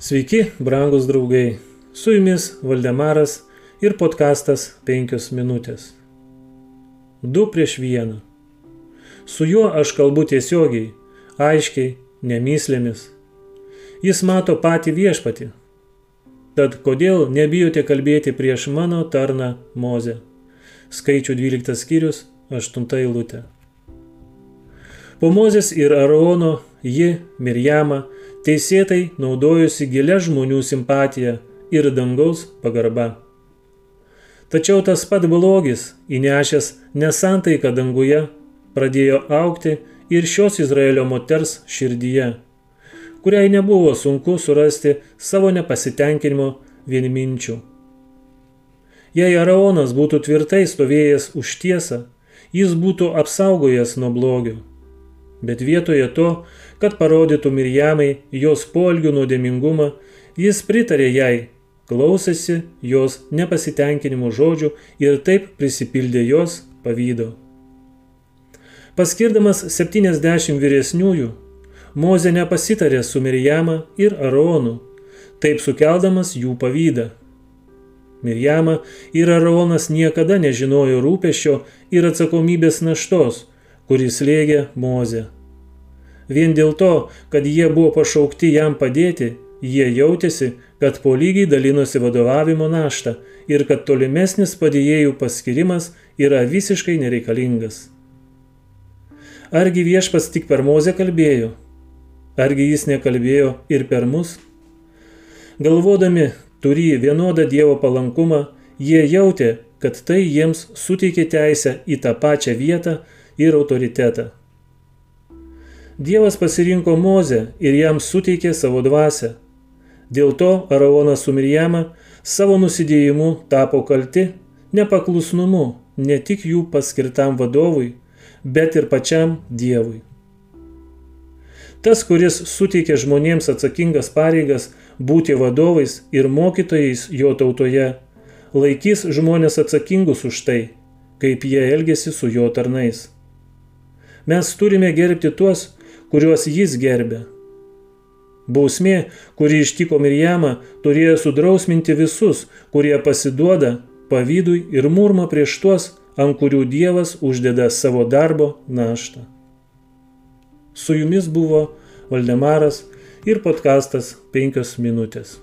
Sveiki, brangus draugai. Su jumis Valdemaras ir podkastas 5 minutės. Du prieš vieną. Su juo aš kalbu tiesiogiai, aiškiai, nemyslėmis. Jis mato patį viešpatį. Tad kodėl nebijote kalbėti prieš mano tarną Mozę? Skaičių 12 skyrius, 8 eilutė. Po Mozės ir Arono ji, Mirjama, teisėtai naudojosi gilia žmonių simpatija ir dangaus pagarba. Tačiau tas pat blogis, įnešęs nesantaiką danguje, pradėjo aukti ir šios Izraelio moters širdyje, kuriai nebuvo sunku surasti savo nepasitenkinimo vienminčių. Jei Araonas būtų tvirtai stovėjęs už tiesą, jis būtų apsaugojęs nuo blogio. Bet vietoje to, kad parodytų Mirjamai jos polgių nuodėmingumą, jis pritarė jai, klausėsi jos nepasitenkinimo žodžių ir taip prisipildė jos pavydo. Paskirdamas 70 vyresniųjų, Moze nepasitarė su Mirjama ir Aronu, taip sukeldamas jų pavydą. Mirjama ir Aronas niekada nežinojo rūpešio ir atsakomybės naštos, kuris lėgė Mozę. Vien dėl to, kad jie buvo pašaukti jam padėti, jie jautėsi, kad po lygiai dalinosi vadovavimo naštą ir kad tolimesnis padėjėjų paskirimas yra visiškai nereikalingas. Argi viešpas tik per mozę kalbėjo? Argi jis nekalbėjo ir per mus? Galvodami turį vienodą Dievo palankumą, jie jautė, kad tai jiems suteikė teisę į tą pačią vietą ir autoritetą. Dievas pasirinko Mozę ir jam suteikė savo dvasę. Dėl to Araonas su Mirjama savo nusidėjimu tapo kalti nepaklusnumu ne tik jų paskirtam vadovui, bet ir pačiam Dievui. Tas, kuris suteikė žmonėms atsakingas pareigas būti vadovais ir mokytojais jo tautoje, laikys žmonės atsakingus už tai, kaip jie elgesi su jo tarnais. Mes turime gerbti tuos, kuriuos jis gerbė. Bausmė, kuri ištiko Mirjamą, turėjo sudrausminti visus, kurie pasiduoda pavydui ir murma prieš tuos, ant kurių Dievas uždeda savo darbo naštą. Su jumis buvo Valdemaras ir podkastas 5 minutės.